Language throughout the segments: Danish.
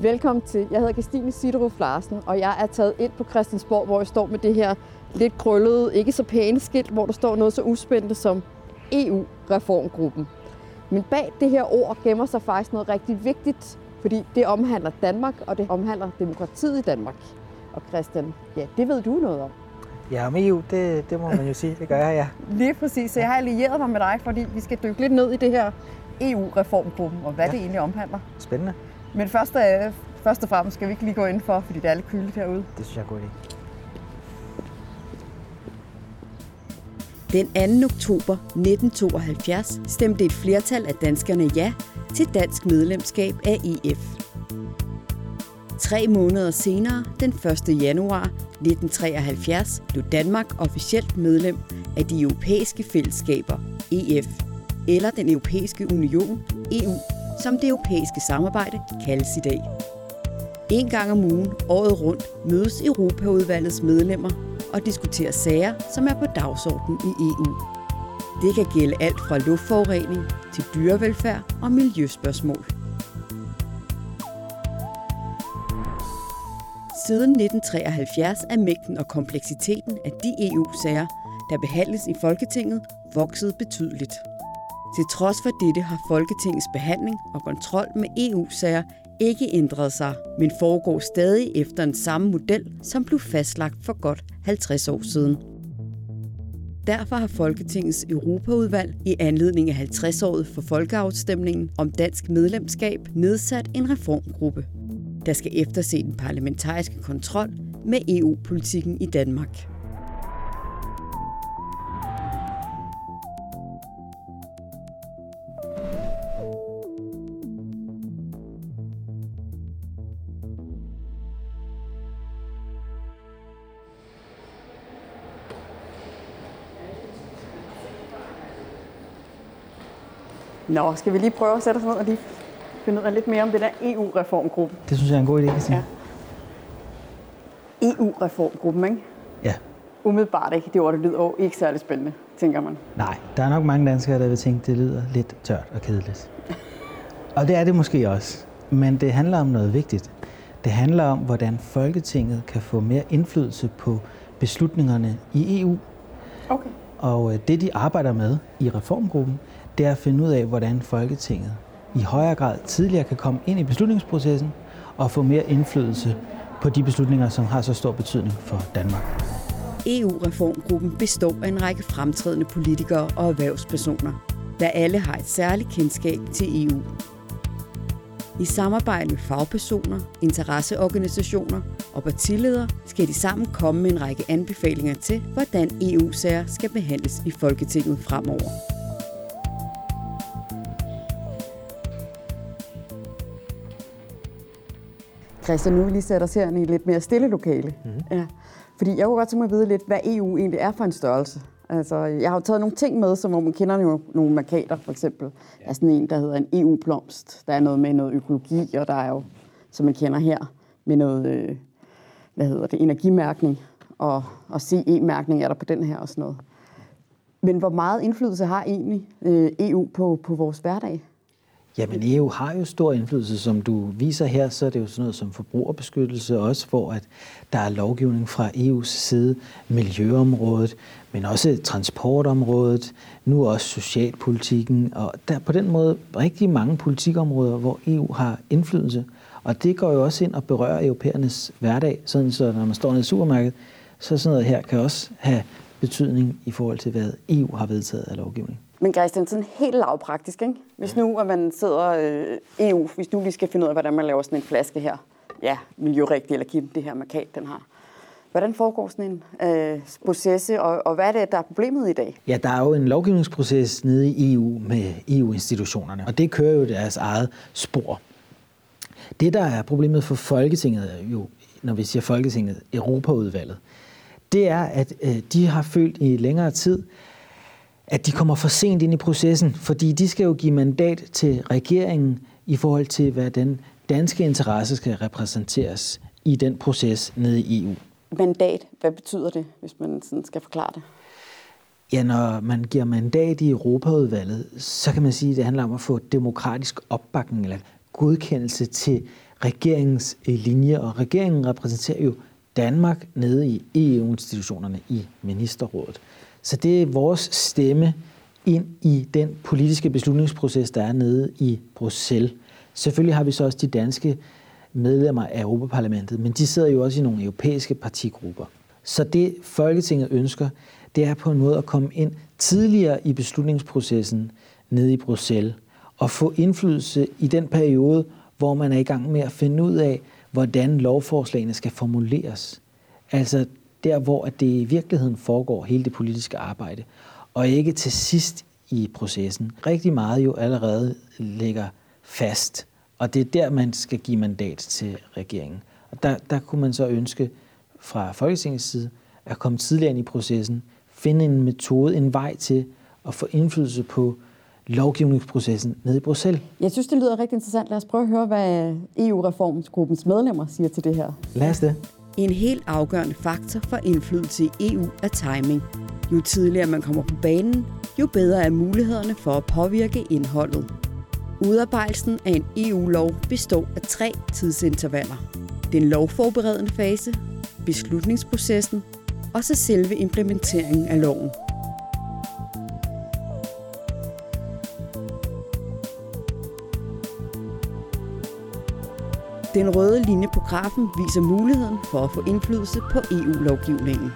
Velkommen til. Jeg hedder Christine Siderup Larsen, og jeg er taget ind på Christiansborg, hvor jeg står med det her lidt krøllede, ikke så pæne skilt, hvor der står noget så uspændende som EU-reformgruppen. Men bag det her ord gemmer sig faktisk noget rigtig vigtigt, fordi det omhandler Danmark, og det omhandler demokratiet i Danmark. Og Christian, ja, det ved du noget om. Ja, om EU, det, det må man jo sige, det gør jeg, ja. Lige præcis, så jeg har allieret mig med dig, fordi vi skal dykke lidt ned i det her EU-reformgruppen, og hvad ja. det egentlig omhandler. Spændende. Men først, øh, først og fremmest skal vi ikke lige gå ind for, fordi det er lidt køligt herude. Det synes jeg er god idé. Den 2. oktober 1972 stemte et flertal af danskerne ja til dansk medlemskab af EF. Tre måneder senere, den 1. januar 1973, blev Danmark officielt medlem af de europæiske fællesskaber, EF, eller den europæiske union, EU, som det europæiske samarbejde kaldes i dag. En gang om ugen, året rundt, mødes Europaudvalgets medlemmer og diskuterer sager, som er på dagsordenen i EU. Det kan gælde alt fra luftforurening til dyrevelfærd og miljøspørgsmål. Siden 1973 er mængden og kompleksiteten af de EU-sager, der behandles i Folketinget, vokset betydeligt. Til trods for dette har Folketingets behandling og kontrol med EU-sager ikke ændret sig, men foregår stadig efter en samme model, som blev fastlagt for godt 50 år siden. Derfor har Folketingets Europaudvalg i anledning af 50-året for folkeafstemningen om dansk medlemskab nedsat en reformgruppe, der skal efterse den parlamentariske kontrol med EU-politikken i Danmark. Nå, skal vi lige prøve at sætte os ned og lige finde ud af lidt mere om det der EU-reformgruppe? Det synes jeg er en god idé, Christine. Ja. EU-reformgruppen, ikke? Ja. Umiddelbart ikke. Det ord, det lyder ikke særlig spændende, tænker man. Nej, der er nok mange danskere, der vil tænke, det lyder lidt tørt og kedeligt. og det er det måske også. Men det handler om noget vigtigt. Det handler om, hvordan Folketinget kan få mere indflydelse på beslutningerne i EU. Okay. Og øh, det, de arbejder med i reformgruppen, det er at finde ud af, hvordan Folketinget i højere grad tidligere kan komme ind i beslutningsprocessen og få mere indflydelse på de beslutninger, som har så stor betydning for Danmark. EU-reformgruppen består af en række fremtrædende politikere og erhvervspersoner, der alle har et særligt kendskab til EU. I samarbejde med fagpersoner, interesseorganisationer og partiledere skal de sammen komme med en række anbefalinger til, hvordan EU-sager skal behandles i Folketinget fremover. Christian, nu vil lige sætte os her i et lidt mere stille lokale. Mm-hmm. Ja. Fordi jeg kunne godt tænke mig at vide lidt, hvad EU egentlig er for en størrelse. Altså, jeg har jo taget nogle ting med, som man kender jo nogle markader, for eksempel. Ja. Der er sådan en, der hedder en EU-blomst. Der er noget med noget økologi, og der er jo, som man kender her, med noget, øh, hvad hedder det, energimærkning. Og, og CE-mærkning er der på den her og sådan noget. Men hvor meget indflydelse har egentlig øh, EU på, på vores hverdag? Jamen EU har jo stor indflydelse, som du viser her, så er det jo sådan noget som forbrugerbeskyttelse også, hvor at der er lovgivning fra EU's side, miljøområdet, men også transportområdet, nu også socialpolitikken, og der er på den måde rigtig mange politikområder, hvor EU har indflydelse. Og det går jo også ind og berører europæernes hverdag, sådan så når man står nede i supermarkedet, så sådan noget her kan også have betydning i forhold til, hvad EU har vedtaget af lovgivning. Men Christian, sådan helt lavpraktisk, ikke? Hvis nu at man sidder øh, EU, hvis nu vi skal finde ud af, hvordan man laver sådan en flaske her, ja, miljørigtig eller give det her markat, den har. Hvordan foregår sådan en øh, proces, og, og hvad er det, der er problemet i dag? Ja, der er jo en lovgivningsproces nede i EU med EU-institutionerne, og det kører jo deres eget spor. Det, der er problemet for Folketinget, jo, når vi siger Folketinget, Europaudvalget, det er, at øh, de har følt i længere tid, at de kommer for sent ind i processen, fordi de skal jo give mandat til regeringen i forhold til, hvad den danske interesse skal repræsenteres i den proces nede i EU. Mandat, hvad betyder det, hvis man sådan skal forklare det? Ja, når man giver mandat i Europaudvalget, så kan man sige, at det handler om at få demokratisk opbakning eller godkendelse til regeringens linje, og regeringen repræsenterer jo Danmark nede i EU-institutionerne i ministerrådet. Så det er vores stemme ind i den politiske beslutningsproces, der er nede i Bruxelles. Selvfølgelig har vi så også de danske medlemmer af Europaparlamentet, men de sidder jo også i nogle europæiske partigrupper. Så det Folketinget ønsker, det er på en måde at komme ind tidligere i beslutningsprocessen nede i Bruxelles og få indflydelse i den periode, hvor man er i gang med at finde ud af, hvordan lovforslagene skal formuleres. Altså der, hvor det i virkeligheden foregår hele det politiske arbejde, og ikke til sidst i processen. Rigtig meget jo allerede ligger fast, og det er der, man skal give mandat til regeringen. Og der, der kunne man så ønske fra Folketingets side at komme tidligere ind i processen, finde en metode, en vej til at få indflydelse på lovgivningsprocessen nede i Bruxelles. Jeg synes, det lyder rigtig interessant. Lad os prøve at høre, hvad EU-reformgruppens medlemmer siger til det her. Lad os det. En helt afgørende faktor for indflydelse i EU er timing. Jo tidligere man kommer på banen, jo bedre er mulighederne for at påvirke indholdet. Udarbejdelsen af en EU-lov består af tre tidsintervaller. Den lovforberedende fase, beslutningsprocessen og så selve implementeringen af loven. Den røde linje på grafen viser muligheden for at få indflydelse på EU-lovgivningen.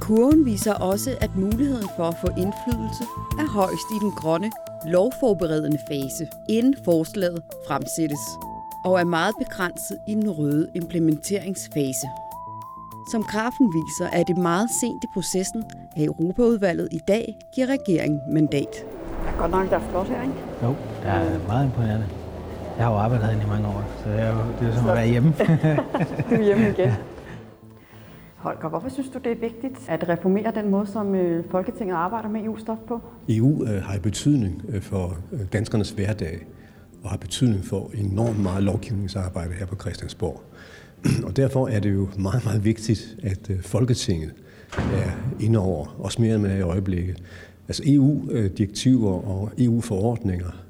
Kurven viser også, at muligheden for at få indflydelse er højst i den grønne lovforberedende fase, inden forslaget fremsættes, og er meget begrænset i den røde implementeringsfase. Som grafen viser, er det meget sent i processen, at Europaudvalget i dag giver regeringen mandat. Godt nok, der er flot her, ikke? Jo, det er meget imponerende. Jeg har jo arbejdet herinde i mange år, så det er jo, det er som at være hjemme. du er hjemme igen. Holger, hvorfor synes du, det er vigtigt at reformere den måde, som øh, Folketinget arbejder med EU-stof på? EU øh, har betydning øh, for danskernes hverdag og har betydning for enormt meget lovgivningsarbejde her på Christiansborg. Og derfor er det jo meget, meget vigtigt, at Folketinget er inde over, også mere end man er i øjeblikket. Altså EU-direktiver og EU-forordninger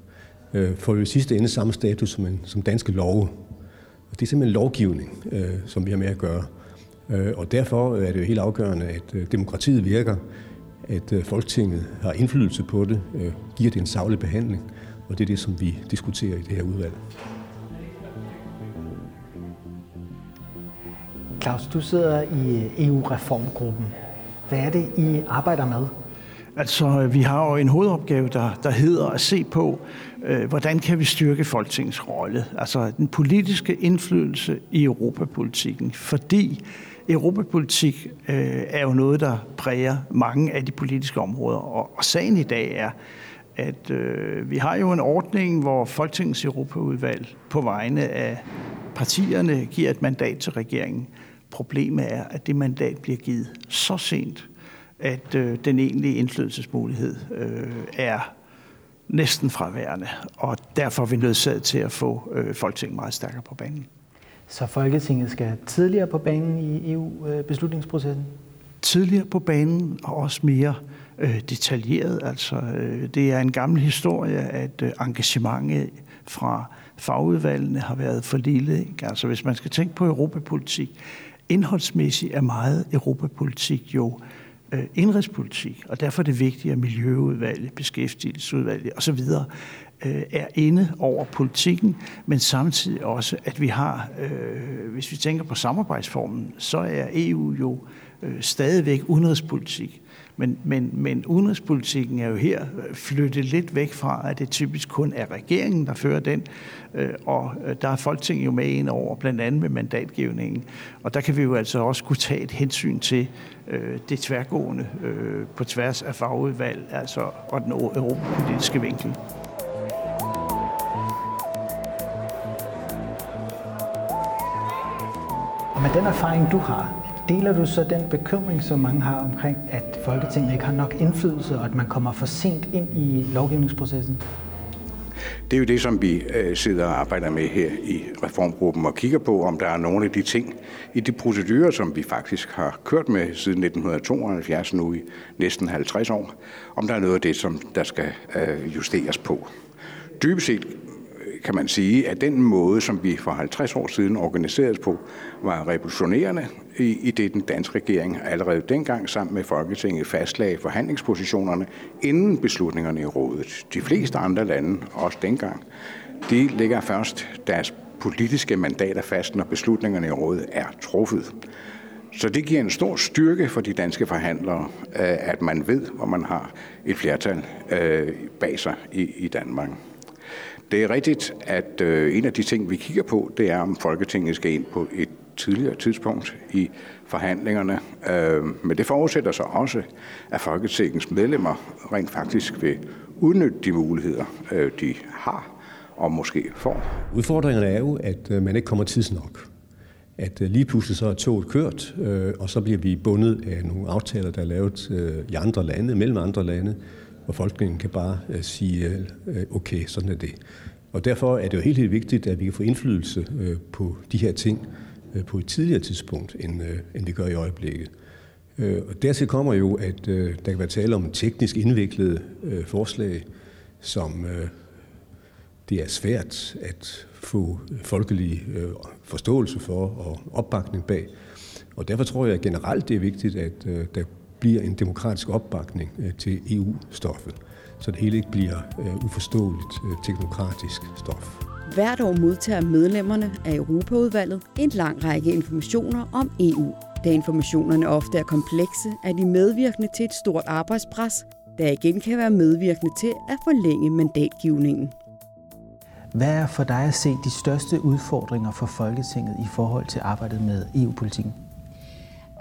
øh, får jo i sidste ende samme status som, en, som danske love. Og det er simpelthen lovgivning, øh, som vi har med at gøre. Øh, og derfor er det jo helt afgørende, at øh, demokratiet virker, at øh, Folketinget har indflydelse på det, øh, giver det en savlig behandling, og det er det, som vi diskuterer i det her udvalg. Claus, du sidder i øh, EU-reformgruppen. Hvad er det, I arbejder med? Altså, øh, vi har jo en hovedopgave, der, der hedder at se på, øh, hvordan kan vi styrke Folketingets rolle, altså den politiske indflydelse i europapolitikken, fordi europapolitik øh, er jo noget, der præger mange af de politiske områder, og, og sagen i dag er, at øh, vi har jo en ordning, hvor Folketingets Europaudvalg på vegne af partierne giver et mandat til regeringen. Problemet er, at det mandat bliver givet så sent, at øh, den egentlige indflydelsesmulighed øh, er næsten fraværende, og derfor er vi nødsaget til at få øh, Folketinget meget stærkere på banen. Så Folketinget skal tidligere på banen i EU-beslutningsprocessen? Tidligere på banen og også mere øh, detaljeret. Altså, øh, det er en gammel historie, at øh, engagementet fra fagudvalgene har været for lille. Altså, hvis man skal tænke på europapolitik, indholdsmæssigt er meget europapolitik jo øh, Øh, indrigspolitik, og derfor er det vigtigt, at Miljøudvalget, Beskæftigelsesudvalget osv. Øh, er inde over politikken, men samtidig også, at vi har, øh, hvis vi tænker på samarbejdsformen, så er EU jo øh, stadigvæk udenrigspolitik. Men, men, men udenrigspolitikken er jo her flyttet lidt væk fra, at det typisk kun er regeringen, der fører den, øh, og øh, der er Folketinget jo med ind over, blandt andet med mandatgivningen. Og der kan vi jo altså også kunne tage et hensyn til øh, det tværgående øh, på tværs af fagudvalg, altså og den europapolitiske vinkel. Og med den erfaring, du har, Deler du så den bekymring, som mange har omkring, at Folketinget ikke har nok indflydelse, og at man kommer for sent ind i lovgivningsprocessen? Det er jo det, som vi øh, sidder og arbejder med her i reformgruppen og kigger på, om der er nogle af de ting i de procedurer, som vi faktisk har kørt med siden 1972, nu i næsten 50 år, om der er noget af det, som der skal øh, justeres på. Dybest set kan man sige, at den måde, som vi for 50 år siden organiserede på, var revolutionerende, i, i det den danske regering allerede dengang sammen med Folketinget fastlagde forhandlingspositionerne inden beslutningerne i rådet. De fleste andre lande, også dengang, de lægger først deres politiske mandater fast, når beslutningerne i rådet er truffet. Så det giver en stor styrke for de danske forhandlere, øh, at man ved, hvor man har et flertal øh, bag sig i Danmark. Det er rigtigt, at øh, en af de ting, vi kigger på, det er, om Folketinget skal ind på et tidligere tidspunkt i forhandlingerne. Øh, men det forudsætter så også, at Folketingets medlemmer rent faktisk vil udnytte de muligheder, øh, de har og måske får. Udfordringerne er jo, at øh, man ikke kommer tidsnok at lige pludselig så er toget kørt, øh, og så bliver vi bundet af nogle aftaler, der er lavet øh, i andre lande, mellem andre lande, og folkeningen kan bare øh, sige, øh, okay, sådan er det. Og derfor er det jo helt, helt vigtigt, at vi kan få indflydelse øh, på de her ting på et tidligere tidspunkt, end, end vi gør i øjeblikket. Øh, Og dertil kommer jo, at der kan være tale om teknisk indviklede forslag, som det er svært at få folkelig øh, forståelse for og opbakning bag. Og derfor tror jeg generelt, det er vigtigt, at øh, der bliver en demokratisk opbakning øh, til EU-stoffet, så det hele ikke bliver uforståeligt teknokratisk stof. Hvert år modtager medlemmerne af Europaudvalget en lang række informationer om EU. Da informationerne ofte er komplekse, er de medvirkende til et stort arbejdspres, der igen kan være medvirkende til at forlænge mandatgivningen. Hvad er for dig at se de største udfordringer for Folketinget i forhold til arbejdet med EU-politikken?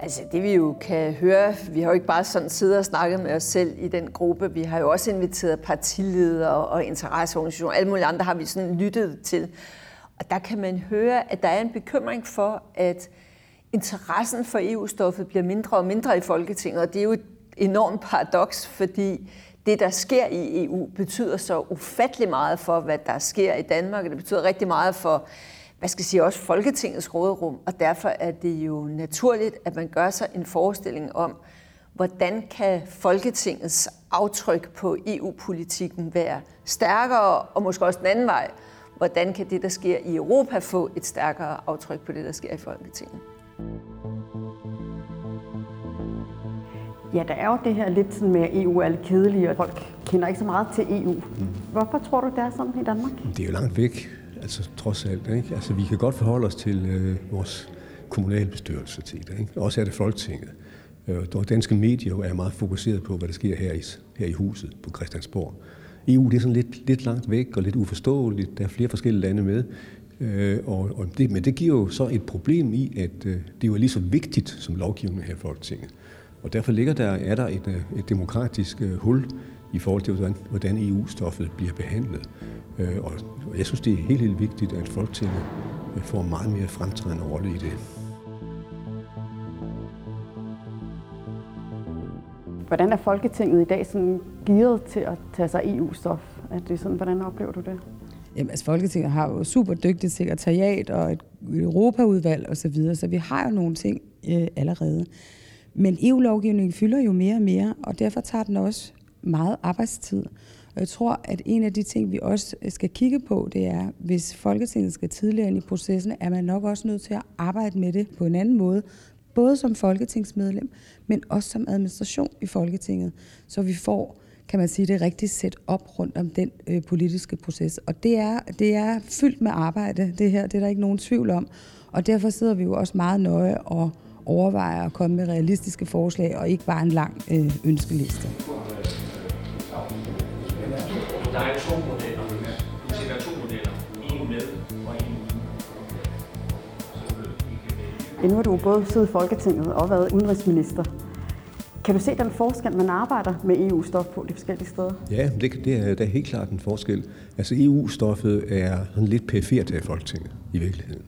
Altså det vi jo kan høre, vi har jo ikke bare sådan siddet og snakket med os selv i den gruppe, vi har jo også inviteret partiledere og interesseorganisationer, alle mulige andre har vi sådan lyttet til. Og der kan man høre, at der er en bekymring for, at interessen for EU-stoffet bliver mindre og mindre i Folketinget, og det er jo et enormt paradoks, fordi det, der sker i EU, betyder så ufattelig meget for, hvad der sker i Danmark, og det betyder rigtig meget for, hvad skal jeg sige, også Folketingets råderum, og derfor er det jo naturligt, at man gør sig en forestilling om, hvordan kan Folketingets aftryk på EU-politikken være stærkere, og måske også den anden vej, hvordan kan det, der sker i Europa, få et stærkere aftryk på det, der sker i Folketinget. Ja, der er jo det her lidt sådan med, at EU er lidt kedelige, og folk kender ikke så meget til EU. Mm. Hvorfor tror du, det er sådan i Danmark? Det er jo langt væk, altså trods alt. Ikke? Altså, vi kan godt forholde os til øh, vores kommunalbestyrelse til det. Ikke? Også er det Folketinget. Øh, danske medier er meget fokuseret på, hvad der sker her i, her i huset på Christiansborg. EU det er sådan lidt, lidt langt væk og lidt uforståeligt. Der er flere forskellige lande med. Øh, og, og det, men det giver jo så et problem i, at øh, det jo er lige så vigtigt som lovgivning her i Folketinget. Og derfor ligger der, er der et, øh, et demokratisk øh, hul i forhold til, hvordan, hvordan EU-stoffet bliver behandlet. Uh, og jeg synes, det er helt, helt vigtigt, at Folketinget får en meget mere fremtrædende rolle i det. Hvordan er Folketinget i dag sådan gearet til at tage sig EU-stof? Er det sådan, hvordan oplever du det? Jamen, altså, Folketinget har jo super dygtigt sekretariat og et Europaudvalg osv., så, videre, så vi har jo nogle ting øh, allerede. Men EU-lovgivningen fylder jo mere og mere, og derfor tager den også meget arbejdstid. Og jeg tror, at en af de ting, vi også skal kigge på, det er, hvis Folketinget skal tidligere ind i processen, er man nok også nødt til at arbejde med det på en anden måde, både som folketingsmedlem, men også som administration i Folketinget, så vi får kan man sige, det rigtige sæt op rundt om den øh, politiske proces. Og det er, det er fyldt med arbejde, det her, det er der ikke nogen tvivl om. Og derfor sidder vi jo også meget nøje og overvejer at komme med realistiske forslag, og ikke bare en lang øh, ønskeliste. Der er to modeller. Vi sætter to modeller. En med og en uden. Nu har du både siddet i Folketinget og været udenrigsminister. Kan du se den forskel, man arbejder med EU-stof på de forskellige steder? Ja, det, det er, der er helt klart en forskel. Altså EU-stoffet er sådan lidt perifert af Folketinget i virkeligheden.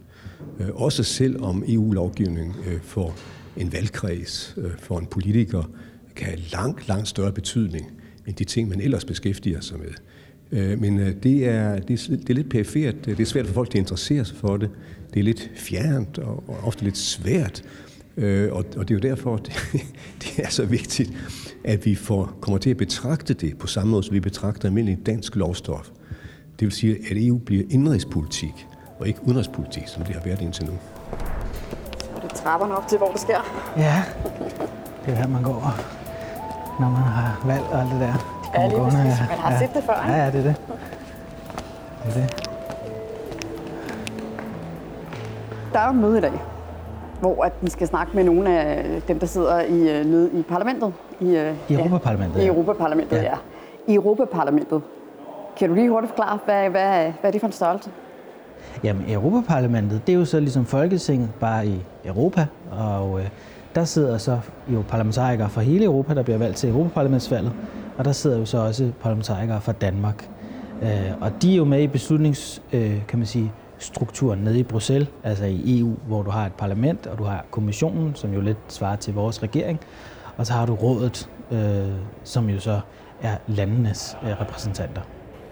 Øh, også selv om EU-lovgivning øh, for en valgkreds, øh, for en politiker, kan have langt, langt større betydning end de ting, man ellers beskæftiger sig med. Men det er, det, er, det er lidt perifert. Det er svært for folk, at interessere sig for det. Det er lidt fjernt og, og ofte lidt svært. Og, og det er jo derfor, det, det er så vigtigt, at vi får, kommer til at betragte det på samme måde, som vi betragter almindelig dansk lovstof. Det vil sige, at EU bliver indrigspolitik og ikke udenrigspolitik, som det har været indtil nu. Så er det trapperne op til, hvor det sker. Ja, det er her, man går, når man har valg og alt det der. Ja, lige præcis. Man har ja. set det før, ikke? Ja, ja, det er det. Det er det. Der er jo et møde i dag, hvor at vi skal snakke med nogle af dem, der sidder i, øh, nede i parlamentet. I, øh, I Europaparlamentet, Ja, I. Europaparlamentet. Ja. ja. I Europaparlamentet. Kan du lige hurtigt forklare, hvad, hvad, hvad er det for en størrelse? Jamen, Europaparlamentet, det er jo så ligesom Folketinget, bare i Europa, og øh, der sidder så jo parlamentarikere fra hele Europa, der bliver valgt til Europaparlamentsvalget, og der sidder jo så også parlamentarikere fra Danmark. Øh, og de er jo med i beslutnings, øh, kan man sige, strukturen nede i Bruxelles, altså i EU, hvor du har et parlament, og du har kommissionen, som jo lidt svarer til vores regering, og så har du rådet, øh, som jo så er landenes øh, repræsentanter.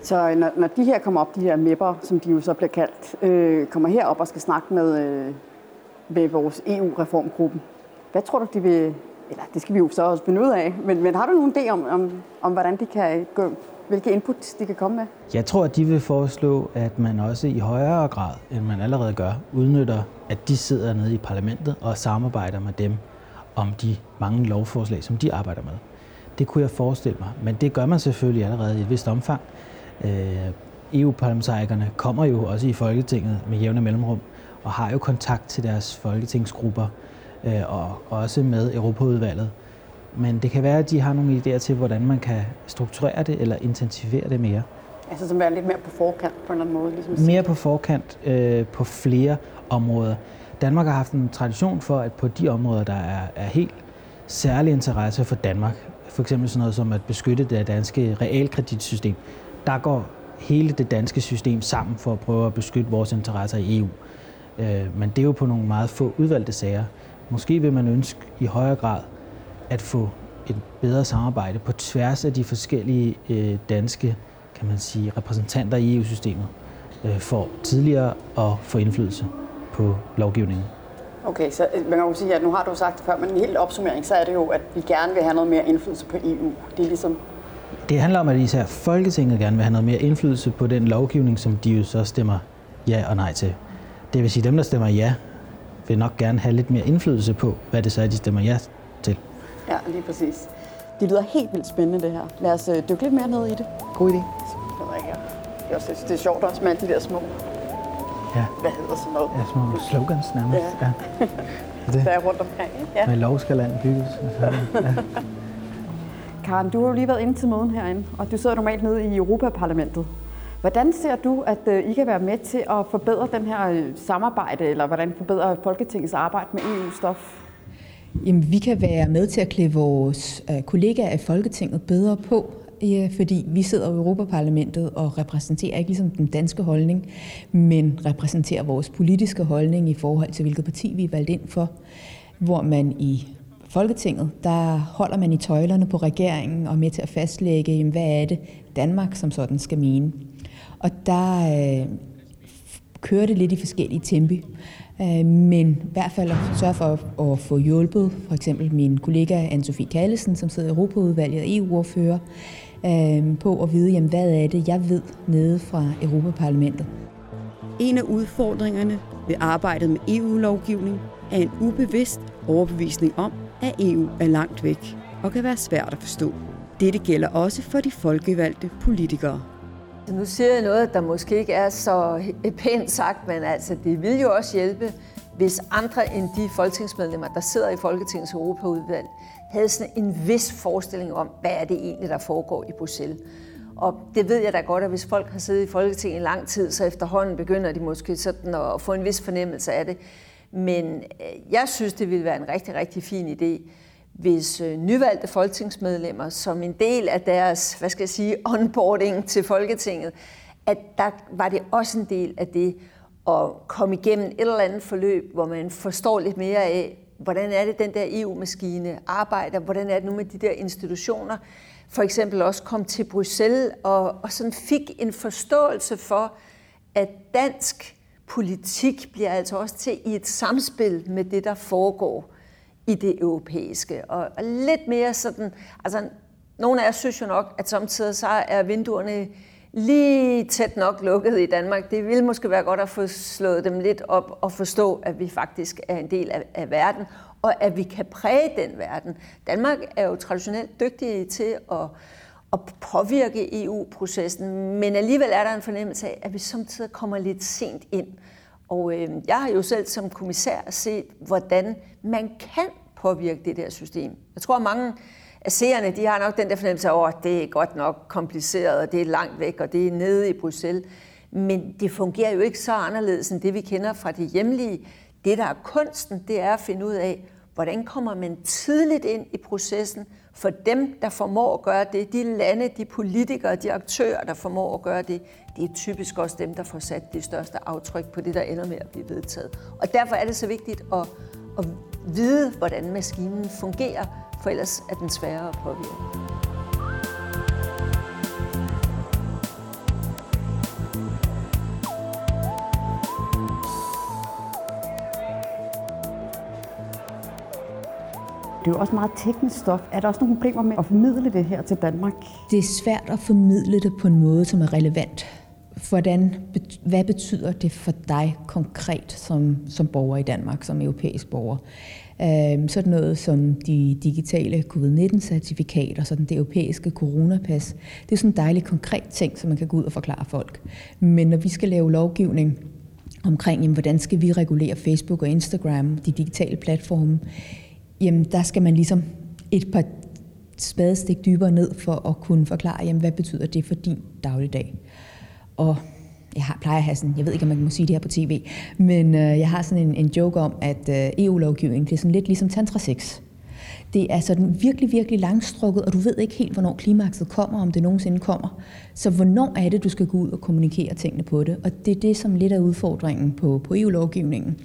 Så når, når de her kommer op, de her MEP'er, som de jo så bliver kaldt, øh, kommer herop og skal snakke med, øh, med vores EU-reformgruppen, hvad tror du, de vil... Eller det skal vi jo så også finde ud af, men, men har du nogen idé om, om, om hvordan de kan gå, hvilke input de kan komme med? Jeg tror, at de vil foreslå, at man også i højere grad, end man allerede gør, udnytter, at de sidder nede i parlamentet og samarbejder med dem om de mange lovforslag, som de arbejder med. Det kunne jeg forestille mig, men det gør man selvfølgelig allerede i et vist omfang. Øh, EU-parlamentarikerne kommer jo også i Folketinget med jævne mellemrum og har jo kontakt til deres folketingsgrupper øh, og også med Europaudvalget. Men det kan være, at de har nogle idéer til, hvordan man kan strukturere det eller intensivere det mere. Altså som være lidt mere på forkant på en eller anden måde. Ligesom. Mere på forkant øh, på flere områder. Danmark har haft en tradition for, at på de områder, der er, er helt særlig interesse for Danmark, for eksempel sådan noget som at beskytte det danske realkreditsystem, der går hele det danske system sammen for at prøve at beskytte vores interesser i EU. Øh, men det er jo på nogle meget få udvalgte sager. Måske vil man ønske i højere grad at få et bedre samarbejde på tværs af de forskellige øh, danske kan man sige, repræsentanter i EU-systemet øh, for tidligere at få indflydelse på lovgivningen. Okay, så øh, man kan jo sige, at nu har du sagt det før, men en helt opsummering, så er det jo, at vi gerne vil have noget mere indflydelse på EU. Det er ligesom, Det handler om, at især Folketinget gerne vil have noget mere indflydelse på den lovgivning, som de jo så stemmer ja og nej til. Det vil sige, at dem, der stemmer ja, vil nok gerne have lidt mere indflydelse på, hvad det så er, de stemmer ja til. ja, lige præcis. Det lyder helt vildt spændende, det her. Lad os øh, dykke lidt mere ned i det. God idé. Jeg ved ikke, det er, også, det er sjovt også med alle de der små, Ja, hvad hedder sådan noget, ja små slogans nærmest. Ja. Ja. Det, der er rundt omkring. Ja. med lov skal land bygges. Ja. Karen, du har jo lige været inde til møden herinde, og du sidder normalt nede i Europaparlamentet. Hvordan ser du, at øh, I kan være med til at forbedre den her øh, samarbejde, eller hvordan forbedre Folketingets arbejde med EU-stof? Jamen, vi kan være med til at klæde vores øh, kollegaer i Folketinget bedre på, ja, fordi vi sidder i Europaparlamentet og repræsenterer ikke ligesom den danske holdning, men repræsenterer vores politiske holdning i forhold til, hvilket parti vi er valgt ind for, hvor man i Folketinget, der holder man i tøjlerne på regeringen og med til at fastlægge, jamen, hvad er det Danmark som sådan skal mene. Og der øh, kører det lidt i forskellige tempi. Øh, Men i hvert fald at sørge for at, at få hjulpet for eksempel min kollega Anne-Sophie Kallesen, som sidder i Europaudvalget og EU-ordfører, øh, på at vide, jamen, hvad er det, jeg ved nede fra Europaparlamentet. En af udfordringerne ved arbejdet med EU-lovgivning er en ubevidst overbevisning om, at EU er langt væk og kan være svært at forstå. Dette gælder også for de folkevalgte politikere. Nu siger jeg noget, der måske ikke er så pænt sagt, men altså, det vil jo også hjælpe, hvis andre end de folketingsmedlemmer, der sidder i Folketingets Europaudvalg, havde sådan en vis forestilling om, hvad er det egentlig, der foregår i Bruxelles. Og det ved jeg da godt, at hvis folk har siddet i Folketinget i lang tid, så efterhånden begynder de måske sådan at få en vis fornemmelse af det. Men øh, jeg synes, det ville være en rigtig, rigtig fin idé, hvis øh, nyvalgte folketingsmedlemmer som en del af deres, hvad skal jeg sige, onboarding til Folketinget, at der var det også en del af det at komme igennem et eller andet forløb, hvor man forstår lidt mere af, hvordan er det, den der EU-maskine arbejder, hvordan er det nu med de der institutioner, for eksempel også kom til Bruxelles og, og sådan fik en forståelse for, at dansk politik bliver altså også til i et samspil med det, der foregår i det europæiske. Og, lidt mere sådan, altså nogle af os synes jo nok, at samtidig så er vinduerne lige tæt nok lukket i Danmark. Det ville måske være godt at få slået dem lidt op og forstå, at vi faktisk er en del af, af verden, og at vi kan præge den verden. Danmark er jo traditionelt dygtige til at, at påvirke EU-processen, men alligevel er der en fornemmelse af, at vi samtidig kommer lidt sent ind. Og øh, jeg har jo selv som kommissær set, hvordan man kan påvirke det der system. Jeg tror, at mange af seerne, de har nok den der fornemmelse af, at det er godt nok kompliceret, og det er langt væk, og det er nede i Bruxelles. Men det fungerer jo ikke så anderledes end det, vi kender fra det hjemlige. Det, der er kunsten, det er at finde ud af, hvordan kommer man tidligt ind i processen for dem, der formår at gøre det, de lande, de politikere, de aktører, der formår at gøre det, det er typisk også dem, der får sat det største aftryk på det, der ender med at blive vedtaget. Og derfor er det så vigtigt at, at vide, hvordan maskinen fungerer, for ellers er den sværere at påvirke. Det er jo også meget teknisk stof. Er der også nogle problemer med at formidle det her til Danmark? Det er svært at formidle det på en måde, som er relevant. Hvordan, hvad betyder det for dig konkret som, som borger i Danmark, som europæisk borger? Øh, sådan noget som de digitale covid-19-certifikater, sådan det europæiske coronapas. Det er sådan en dejlig konkret ting, som man kan gå ud og forklare folk. Men når vi skal lave lovgivning omkring, jamen, hvordan skal vi regulere Facebook og Instagram, de digitale platforme, jamen der skal man ligesom et par spadestik dybere ned for at kunne forklare, jamen, hvad betyder det for din dagligdag. Og jeg har, plejer at have sådan, jeg ved ikke, om man må sige det her på tv, men øh, jeg har sådan en, en joke om, at øh, EU-lovgivning, bliver er sådan lidt ligesom tantra sex. Det er sådan virkelig, virkelig langstrukket, og du ved ikke helt, hvornår klimakset kommer, om det nogensinde kommer. Så hvornår er det, du skal gå ud og kommunikere tingene på det? Og det er det, som lidt er udfordringen på, på EU-lovgivningen.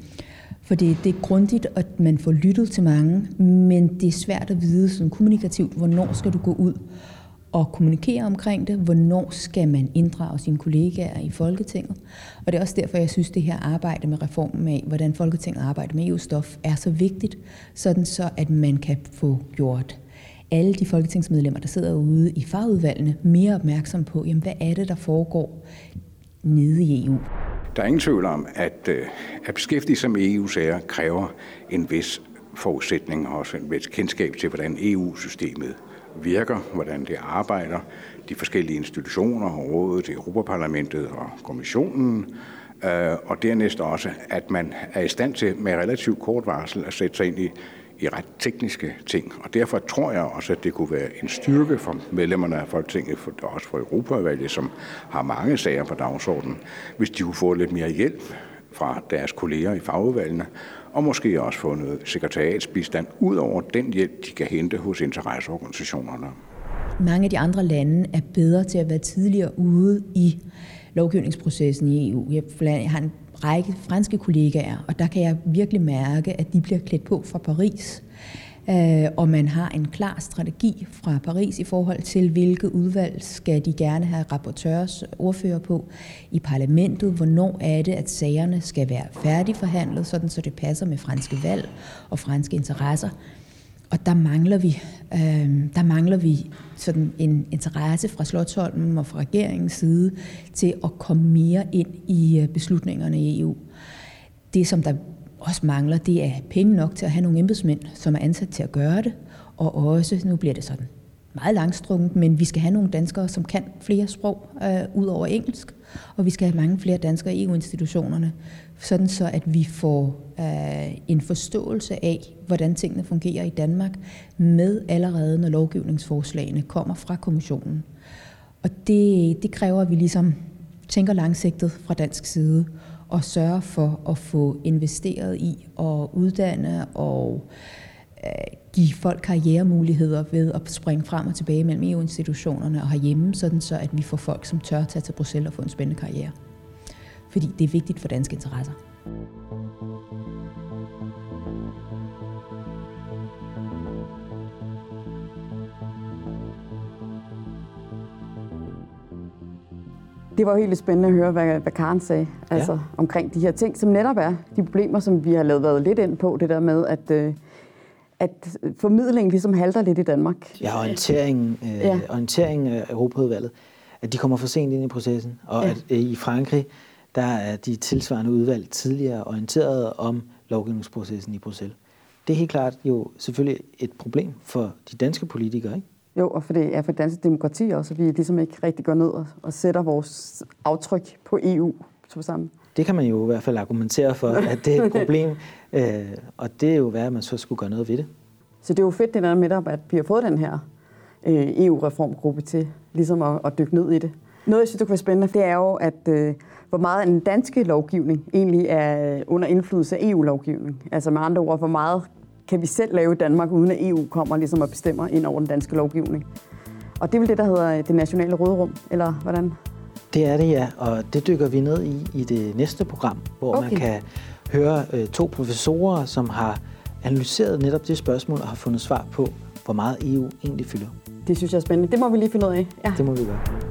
Fordi det er grundigt, at man får lyttet til mange, men det er svært at vide sådan kommunikativt, hvornår skal du gå ud og kommunikere omkring det. Hvornår skal man inddrage sine kollegaer i Folketinget? Og det er også derfor, jeg synes, det her arbejde med reformen af, hvordan Folketinget arbejder med EU-stof, er så vigtigt, sådan så at man kan få gjort alle de folketingsmedlemmer, der sidder ude i fagudvalgene, mere opmærksom på, jamen, hvad er det, der foregår nede i EU. Der er ingen tvivl om, at, øh, at beskæftige sig med EU-sager kræver en vis forudsætning og også en vis kendskab til, hvordan EU-systemet virker, hvordan det arbejder, de forskellige institutioner, rådet, Europaparlamentet og kommissionen, øh, og dernæst også, at man er i stand til med relativt kort varsel at sætte sig ind i, i ret tekniske ting. Og derfor tror jeg også, at det kunne være en styrke for medlemmerne af Folketinget, for, også for Europavalget, som har mange sager på dagsordenen, hvis de kunne få lidt mere hjælp fra deres kolleger i fagudvalgene, og måske også få noget sekretariatsbistand ud over den hjælp, de kan hente hos interesseorganisationerne. Mange af de andre lande er bedre til at være tidligere ude i lovgivningsprocessen i EU. Jeg har en række franske kollegaer, og der kan jeg virkelig mærke, at de bliver klædt på fra Paris øh, og man har en klar strategi fra Paris i forhold til, hvilke udvalg skal de gerne have rapportørs ordfører på i parlamentet, hvornår er det, at sagerne skal være færdigforhandlet, sådan så det passer med franske valg og franske interesser. Og der mangler vi, øh, der mangler vi sådan en interesse fra Slottholmen og fra regeringens side til at komme mere ind i øh, beslutningerne i EU. Det, som der også mangler, det er penge nok til at have nogle embedsmænd, som er ansat til at gøre det, og også, nu bliver det sådan meget langstrunget, men vi skal have nogle danskere, som kan flere sprog øh, ud over engelsk, og vi skal have mange flere danskere i EU-institutionerne, sådan så at vi får øh, en forståelse af, hvordan tingene fungerer i Danmark, med allerede, når lovgivningsforslagene kommer fra kommissionen. Og det, det kræver, at vi ligesom tænker langsigtet fra dansk side, og sørge for at få investeret i og uddanne og øh, give folk karrieremuligheder ved at springe frem og tilbage mellem EU-institutionerne og herhjemme, sådan så at vi får folk, som tør tage til Bruxelles og få en spændende karriere. Fordi det er vigtigt for danske interesser. Det var jo helt spændende at høre, hvad, hvad Karen sagde altså, ja. omkring de her ting, som netop er de problemer, som vi har lavet været lidt ind på, det der med, at, øh, at formidlingen ligesom halter lidt i Danmark. Ja, orientering, øh, ja. orientering af Europaudvalget. at de kommer for sent ind i processen, og ja. at øh, i Frankrig, der er de tilsvarende udvalg tidligere orienteret om lovgivningsprocessen i Bruxelles. Det er helt klart jo selvfølgelig et problem for de danske politikere, ikke? Jo, og for det er for dansk demokrati også, at vi ligesom ikke rigtig går ned og, og sætter vores aftryk på EU på sammen. Det kan man jo i hvert fald argumentere for, at det er et problem, øh, og det er jo hvad, at man så skulle gøre noget ved det. Så det er jo fedt det der med, at vi har fået den her øh, EU-reformgruppe til ligesom at, at dykke ned i det. Noget, jeg synes, det kunne være spændende, det er jo, at øh, hvor meget den danske lovgivning egentlig er under indflydelse af EU-lovgivning. Altså med andre ord, hvor meget kan vi selv lave i Danmark, uden at EU kommer ligesom og bestemmer ind over den danske lovgivning. Og det er vel det, der hedder det nationale rådrum, eller hvordan? Det er det, ja, og det dykker vi ned i i det næste program, hvor okay. man kan høre øh, to professorer, som har analyseret netop det spørgsmål og har fundet svar på, hvor meget EU egentlig fylder. Det synes jeg er spændende. Det må vi lige finde ud af. Ja. Det må vi gøre.